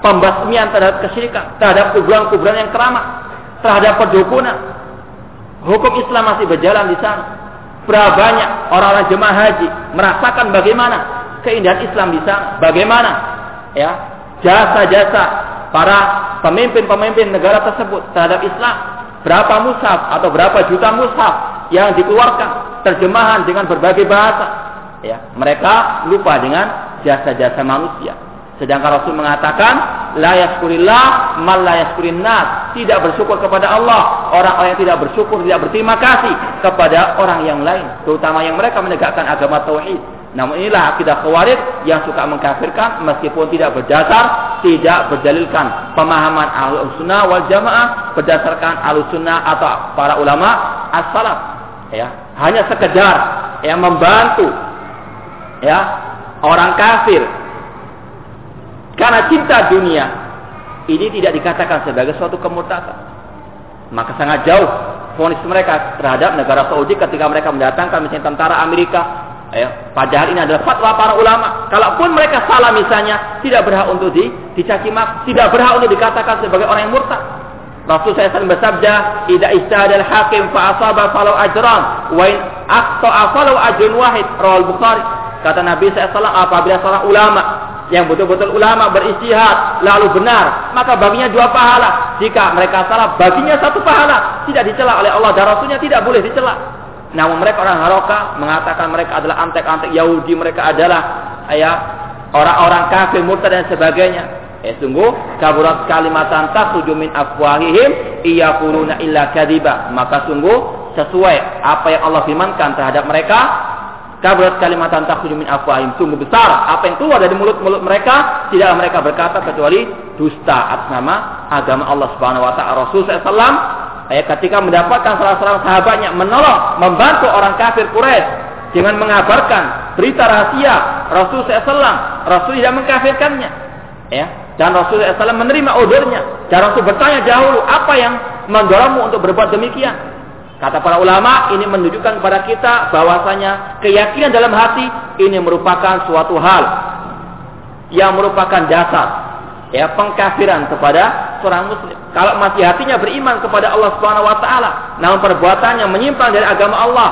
Speaker 1: pembasmian terhadap kesyirikan, terhadap kuburan-kuburan yang keramat, terhadap perdukunan. Hukum Islam masih berjalan di sana. Berapa banyak orang-orang jemaah haji merasakan bagaimana keindahan Islam di sana, bagaimana ya jasa-jasa para pemimpin-pemimpin negara tersebut terhadap Islam. Berapa mushaf atau berapa juta mushaf yang dikeluarkan terjemahan dengan berbagai bahasa. Ya, mereka lupa dengan jasa-jasa manusia. Sedangkan Rasul mengatakan, la yaskurillah mal la. Tidak bersyukur kepada Allah. Orang-orang yang tidak bersyukur, tidak berterima kasih kepada orang yang lain. Terutama yang mereka menegakkan agama tauhid. Namun inilah akidah khawarij yang suka mengkafirkan meskipun tidak berdasar, tidak berdalilkan pemahaman ahlu sunnah wal jamaah berdasarkan ahlu sunnah atau para ulama as-salaf. Ya, hanya sekedar yang membantu ya orang kafir karena cinta dunia ini tidak dikatakan sebagai suatu kemurtadan. Maka sangat jauh fonis mereka terhadap negara Saudi ketika mereka mendatangkan misalnya tentara Amerika. Ya, padahal ini adalah fatwa para ulama. Kalaupun mereka salah misalnya, tidak berhak untuk di, dicaci mak, tidak berhak untuk dikatakan sebagai orang yang murtad. Rasul saya bersabda, "Idza ijtahada al-hakim fa asaba falau ajran, wa in aqta'a falau ajrun wahid." Rawal Bukhari. Kata Nabi SAW, apabila seorang ulama yang betul-betul ulama beristihad lalu benar maka baginya dua pahala. Jika mereka salah baginya satu pahala. Tidak dicela oleh Allah dan Rasulnya tidak boleh dicela. Namun mereka orang Haroka mengatakan mereka adalah antek-antek Yahudi mereka adalah ya orang-orang kafir murtad dan sebagainya. Eh sungguh kaburat kalimatan takhruju min afwahihim iyaquluna illa kadiba. Maka sungguh sesuai apa yang Allah firmankan terhadap mereka Kabarat kalimatan takhruju min afwahim. Sungguh besar apa yang keluar dari mulut-mulut mereka, tidaklah mereka berkata kecuali dusta atas nama agama Allah Subhanahu wa taala. Rasul sallallahu ayat ketika mendapatkan salah seorang sahabatnya menolong, membantu orang kafir Quraisy dengan mengabarkan berita rahasia Rasul SAW, Rasul tidak mengkafirkannya. Ya, dan Rasul SAW menerima ordernya. Dan Rasul bertanya dahulu, apa yang mendorongmu untuk berbuat demikian? Kata para ulama, ini menunjukkan kepada kita bahwasanya keyakinan dalam hati ini merupakan suatu hal yang merupakan dasar ya pengkafiran kepada seorang muslim. Kalau masih hatinya beriman kepada Allah Subhanahu wa taala, namun perbuatannya menyimpang dari agama Allah,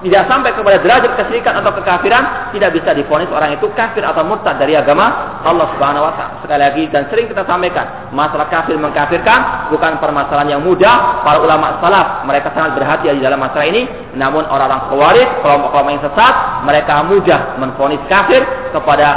Speaker 1: tidak sampai kepada derajat kesyirikan atau kekafiran, tidak bisa difonis orang itu kafir atau murtad dari agama Allah Subhanahu wa taala. Sekali lagi dan sering kita sampaikan, masalah kafir mengkafirkan bukan permasalahan yang mudah. Para ulama salaf mereka sangat berhati di dalam masalah ini, namun orang-orang khawarij, kelompok-kelompok yang sesat, mereka mudah menfonis kafir kepada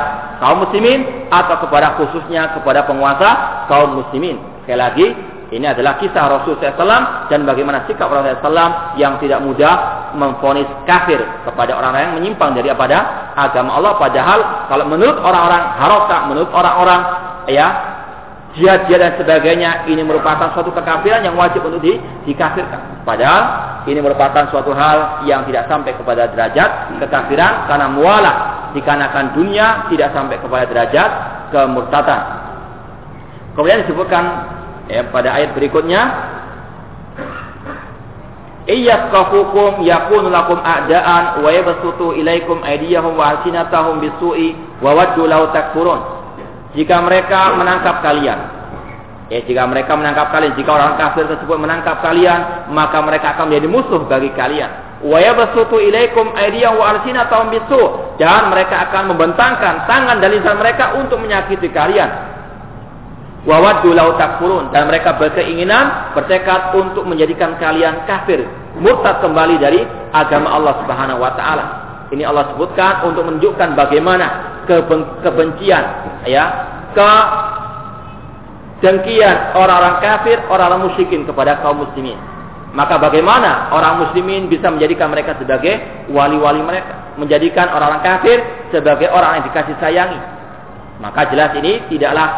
Speaker 1: kaum muslimin atau kepada khususnya kepada penguasa kaum muslimin. Sekali lagi, ini adalah kisah Rasul SAW dan bagaimana sikap Rasul SAW yang tidak mudah memfonis kafir kepada orang-orang yang menyimpang dari pada agama Allah. Padahal kalau menurut orang-orang haroka, menurut orang-orang ya jihad-jihad dan sebagainya ini merupakan suatu kekafiran yang wajib untuk di, dikafirkan. Padahal ini merupakan suatu hal yang tidak sampai kepada derajat kekafiran karena mualah dikarenakan dunia tidak sampai kepada derajat kemurtatan. Kemudian disebutkan ya, pada ayat berikutnya Iyyaskafukum yakunu lakum a'daan wa yabsutu ilaikum aydiyahum wa alsinatahum bisu'i wa waddu law takfurun. Jika mereka menangkap kalian, ya jika mereka menangkap kalian, jika orang kafir tersebut menangkap kalian, maka mereka akan menjadi musuh bagi kalian. Wa yabsutu ilaikum aydiyahum wa alsinatahum bisu' dan mereka akan membentangkan tangan dan lisan mereka untuk menyakiti kalian Wawaddu lau takfurun dan mereka berkeinginan bertekad untuk menjadikan kalian kafir, murtad kembali dari agama Allah Subhanahu wa taala. Ini Allah sebutkan untuk menunjukkan bagaimana kebencian ya, ke dengkian orang-orang kafir, orang-orang musyrikin kepada kaum muslimin. Maka bagaimana orang muslimin bisa menjadikan mereka sebagai wali-wali mereka, menjadikan orang-orang kafir sebagai orang yang dikasih sayangi. Maka jelas ini tidaklah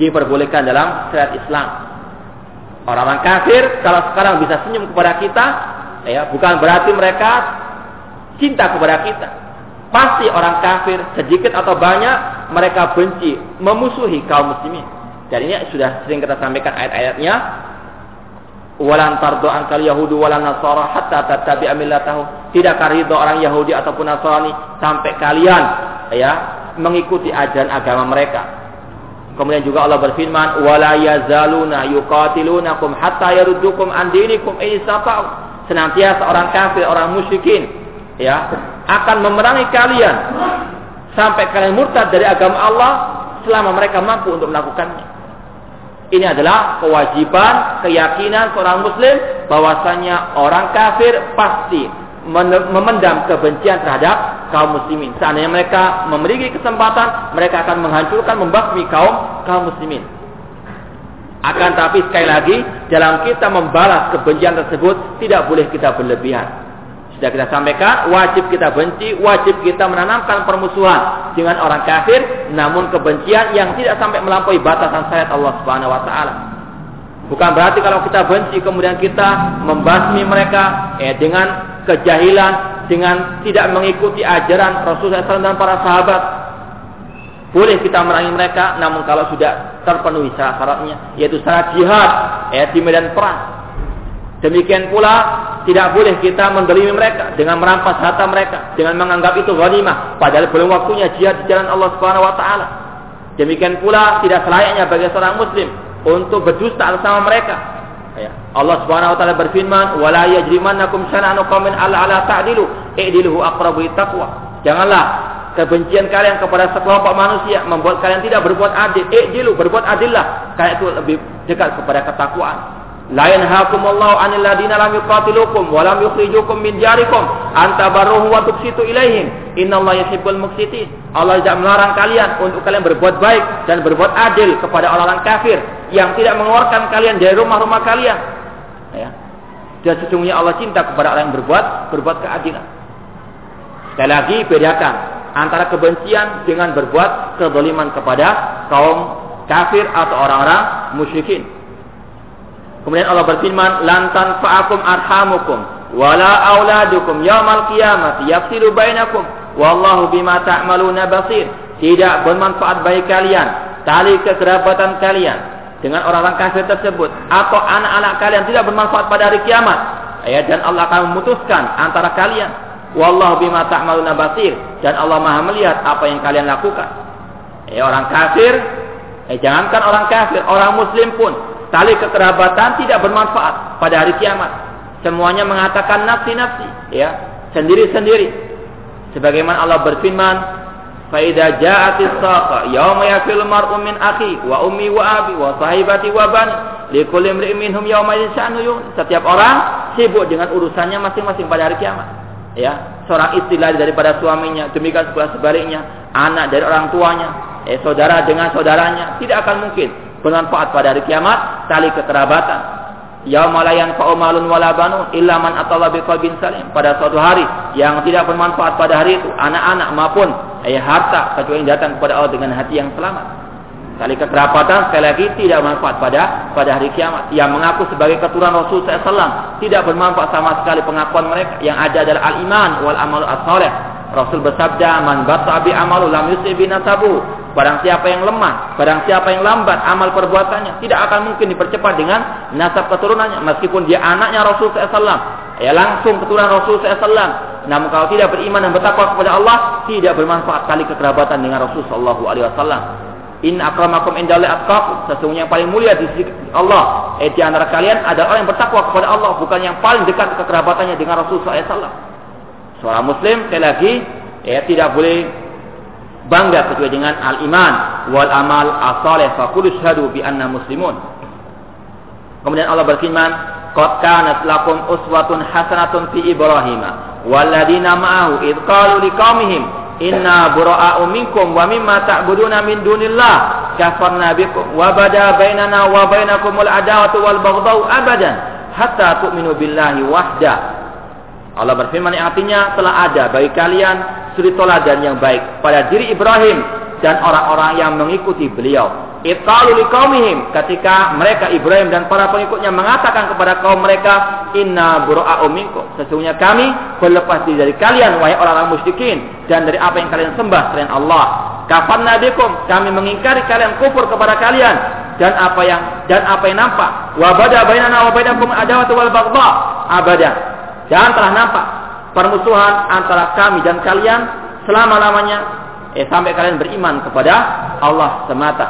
Speaker 1: diperbolehkan dalam syariat Islam. Orang-orang kafir kalau sekarang bisa senyum kepada kita, ya bukan berarti mereka cinta kepada kita. Pasti orang kafir sedikit atau banyak mereka benci, memusuhi kaum muslimin. Dan ini sudah sering kita sampaikan ayat-ayatnya. Walan tardo angkal Yahudi walan Nasara hatta tattabi'a millatahu. Tidakkah ridho orang Yahudi ataupun Nasrani sampai kalian ya mengikuti ajaran agama mereka. Kemudian juga Allah berfirman, "Wala yazaluna yuqatilunakum hatta yaruddukum an dinikum Senantiasa orang kafir, orang musyrikin ya, akan memerangi kalian sampai kalian murtad dari agama Allah selama mereka mampu untuk melakukannya. Ini adalah kewajiban, keyakinan seorang muslim bahwasanya orang kafir pasti memendam kebencian terhadap kaum muslimin. Seandainya mereka memiliki kesempatan, mereka akan menghancurkan, membasmi kaum kaum muslimin. Akan tapi sekali lagi, dalam kita membalas kebencian tersebut, tidak boleh kita berlebihan. Sudah kita sampaikan, wajib kita benci, wajib kita menanamkan permusuhan dengan orang kafir, namun kebencian yang tidak sampai melampaui batasan syariat Allah Subhanahu wa taala. Bukan berarti kalau kita benci kemudian kita membasmi mereka eh, dengan kejahilan, dengan tidak mengikuti ajaran Rasulullah SAW dan para sahabat. Boleh kita merangi mereka, namun kalau sudah terpenuhi syarat-syaratnya, yaitu syarat jihad eh, di medan perang. Demikian pula tidak boleh kita mendolimi mereka dengan merampas harta mereka, dengan menganggap itu ghanimah, padahal belum waktunya jihad di jalan Allah Subhanahu wa taala. Demikian pula tidak selayaknya bagi seorang muslim untuk berdusta sama mereka. Ya. Allah Subhanahu wa taala berfirman, "Wala yajrimannakum syana'anu qaumin alla ala ta'dilu, i'diluhu aqrabu taqwa." Janganlah kebencian kalian kepada sekelompok manusia membuat kalian tidak berbuat adil. I'dilu, berbuat adillah. Kayak itu lebih dekat kepada ketakwaan. La yanhaakumullahu 'anil ladina lam yuqatilukum wa lam yukhrijukum min diyarikum an tabarruhum wa tuqsitu ilaihim. Innallaha yuhibbul muqsitin. Allah tidak melarang kalian untuk kalian berbuat baik dan berbuat adil kepada orang-orang kafir yang tidak mengeluarkan kalian dari rumah-rumah kalian. Ya. Dan sesungguhnya Allah cinta kepada orang yang berbuat berbuat keadilan. Sekali lagi bedakan antara kebencian dengan berbuat kezaliman kepada kaum kafir atau orang-orang musyrikin. Kemudian Allah berfirman, "Lantan fa'akum arhamukum wala auladukum yaumal qiyamati yafsilu bainakum wallahu bima ta'maluna basir." Tidak bermanfaat bagi kalian tali kekerabatan kalian dengan orang-orang kafir tersebut atau anak-anak kalian tidak bermanfaat pada hari kiamat. Ya, dan Allah akan memutuskan antara kalian. Wallahu bima ta'maluna basir dan Allah Maha melihat apa yang kalian lakukan. Ya, orang kafir, eh, jangankan orang kafir, orang muslim pun tali kekerabatan tidak bermanfaat pada hari kiamat. Semuanya mengatakan nafsi-nafsi, ya, sendiri-sendiri. Sebagaimana Allah berfirman, "Faida ja'atis saqa yauma yafil mar'u min akhi wa ummi wa abi wa sahibati wa bani likulli imri'in minhum yauma yasha'nu Setiap orang sibuk dengan urusannya masing-masing pada hari kiamat. Ya, seorang istri lari daripada suaminya, demikian sebaliknya, anak dari orang tuanya, eh, saudara dengan saudaranya, tidak akan mungkin bermanfaat pada hari kiamat tali kekerabatan. Yauma la yanfa'u malun wala banun illa man atalla biqalbin salim. Pada suatu hari yang tidak bermanfaat pada hari itu anak-anak maupun ayah harta kecuali datang kepada Allah dengan hati yang selamat. Tali kekerabatan sekali lagi tidak bermanfaat pada pada hari kiamat. Yang mengaku sebagai keturunan Rasul SAW tidak bermanfaat sama sekali pengakuan mereka. Yang ada adalah al-iman wal amal as-saleh Rasul bersabda man batta bi amalu lam yusib Barang siapa yang lemah, barang siapa yang lambat amal perbuatannya, tidak akan mungkin dipercepat dengan nasab keturunannya meskipun dia anaknya Rasul SAW. Ya langsung keturunan Rasul SAW. Namun kalau tidak beriman dan bertakwa kepada Allah, tidak bermanfaat kali kekerabatan dengan Rasul Sallallahu Alaihi Wasallam. In akramakum indallahi. Sesungguhnya yang paling mulia di sisi Allah, eh di antara kalian adalah orang yang bertakwa kepada Allah, bukan yang paling dekat kekerabatannya dengan Rasul SAW. Seorang muslim sekali lagi ya tidak boleh bangga kecuali dengan al-iman wal amal as-salih fa qul syahadu bi anna muslimun. Kemudian Allah berfirman, "Qad kanat lakum uswatun hasanatun fi Ibrahim walladzina ma'ahu id qalu liqaumihim inna bura'a'u minkum wa mimma ta'buduna min dunillah kafarna bikum wa bada bainana wa bainakumul adawatu wal baghdau abadan hatta tu'minu billahi wahda." Allah berfirman yang artinya telah ada bagi kalian suri toladan yang baik pada diri Ibrahim dan orang-orang yang mengikuti beliau. Ketika mereka Ibrahim dan para pengikutnya mengatakan kepada kaum mereka, "Inna bura'a'u minkum." Sesungguhnya kami berlepas diri dari kalian wahai orang-orang musyrikin dan dari apa yang kalian sembah selain Allah. Kapan nabikum? Kami mengingkari kalian kufur kepada kalian dan apa yang dan apa yang nampak. Wa bada bainana wa bainakum adawatu wal baghdha abada. Dan telah nampak permusuhan antara kami dan kalian selama-lamanya eh sampai kalian beriman kepada Allah semata.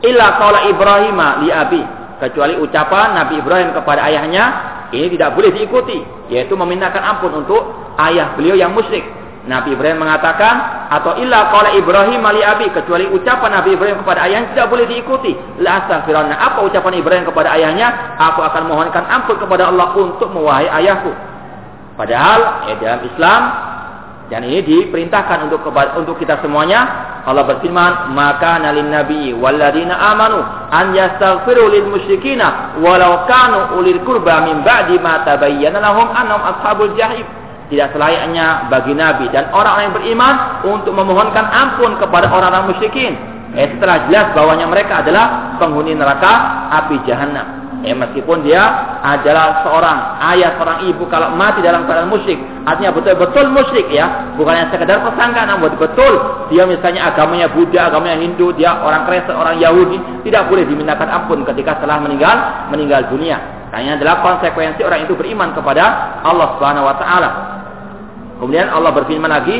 Speaker 1: Illa qala Ibrahim li abi, kecuali ucapan Nabi Ibrahim kepada ayahnya ini tidak boleh diikuti, yaitu memintakan ampun untuk ayah beliau yang musyrik. Nabi Ibrahim mengatakan atau illa qala Ibrahim li abi kecuali ucapan Nabi Ibrahim kepada ayahnya tidak boleh diikuti. La astaghfirullah. Apa ucapan Ibrahim kepada ayahnya? Aku akan mohonkan ampun kepada Allah untuk mewahai ayahku. Padahal ya dalam Islam dan ini diperintahkan untuk untuk kita semuanya Allah berfirman maka nalin nabi walladzina amanu an yastaghfiru lil musyrikina walau kanu ulil qurba min ba'di ma tabayyana lahum annahum ashabul jahim. Tidak selayaknya bagi nabi dan orang-orang yang beriman untuk memohonkan ampun kepada orang-orang musyrikin. Eh, setelah jelas bahwanya mereka adalah penghuni neraka api jahanam Ya, meskipun dia adalah seorang ayah, seorang ibu kalau mati dalam keadaan musyrik, artinya betul-betul musyrik ya, bukan yang sekedar persangka, namun betul dia misalnya agamanya Buddha, agamanya Hindu, dia orang Kristen, orang Yahudi, tidak boleh dimintakan ampun ketika telah meninggal meninggal dunia. Karena adalah konsekuensi orang itu beriman kepada Allah Subhanahu wa taala. Kemudian Allah berfirman lagi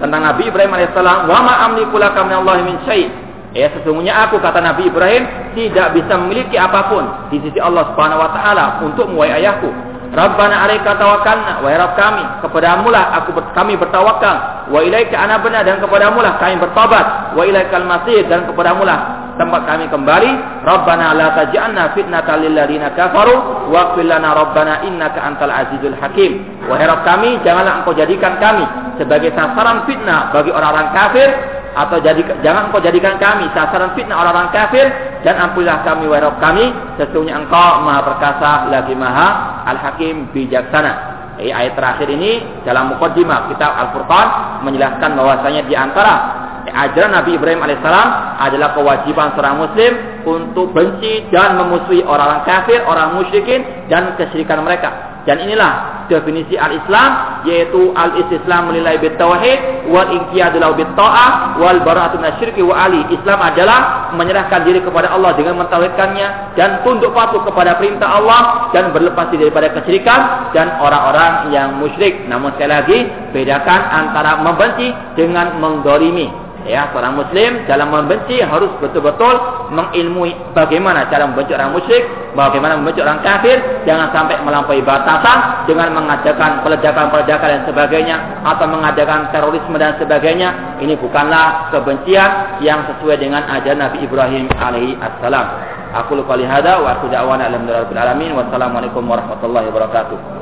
Speaker 1: tentang Nabi Ibrahim alaihissalam, "Wa ma amliku minallahi min syai'." Ya sesungguhnya aku kata Nabi Ibrahim tidak bisa memiliki apa pun di sisi Allah Subhanahu wa taala untuk muai ayahku. Rabbana alaika tawakkalna wa rabb kami kepadamu lah aku kami bertawakal. Wa ilaika anabna dan kepadamu lah kami bertobat. Wa ilaikal masir dan kepadamu lah tempat kami kembali. Rabbana la taj'alna fitnatan lil ladina kafaru. Wa lana Rabbana innaka antal azizul hakim. Wahai Rabb kami janganlah engkau jadikan kami sebagai sasaran fitnah bagi orang-orang kafir atau jadi, jangan engkau jadikan kami sasaran fitnah orang-orang kafir. Dan ampunilah kami wahai kami. Sesungguhnya engkau maha perkasa lagi maha al-hakim bijaksana. Eh, ayat terakhir ini dalam mukaddimah kitab Al-Furqan menjelaskan bahwasanya di antara ajaran Nabi Ibrahim alaihissalam adalah kewajiban seorang muslim untuk benci dan memusuhi orang-orang kafir, orang musyrikin dan kesyirikan mereka. Dan inilah definisi al-Islam yaitu al-istislam lillahi bitauhid wal inqiyadu bitta'ah wal bara'atu minasyirki wa ali. Islam adalah menyerahkan diri kepada Allah dengan mentauhidkannya dan tunduk patuh kepada perintah Allah dan berlepas diri daripada kesyirikan dan orang-orang yang musyrik. Namun sekali lagi bedakan antara membenci dengan mendolimi. Ya, seorang muslim dalam membenci harus betul-betul mengilmui bagaimana cara membenci orang musyrik, bagaimana membenci orang kafir, jangan sampai melampaui batasan dengan mengadakan peledakan-peledakan dan sebagainya atau mengadakan terorisme dan sebagainya. Ini bukanlah kebencian yang sesuai dengan ajaran Nabi Ibrahim alaihi assalam. Aku lupa lihada wa aku da'wana alhamdulillah alamin wassalamualaikum warahmatullahi wabarakatuh.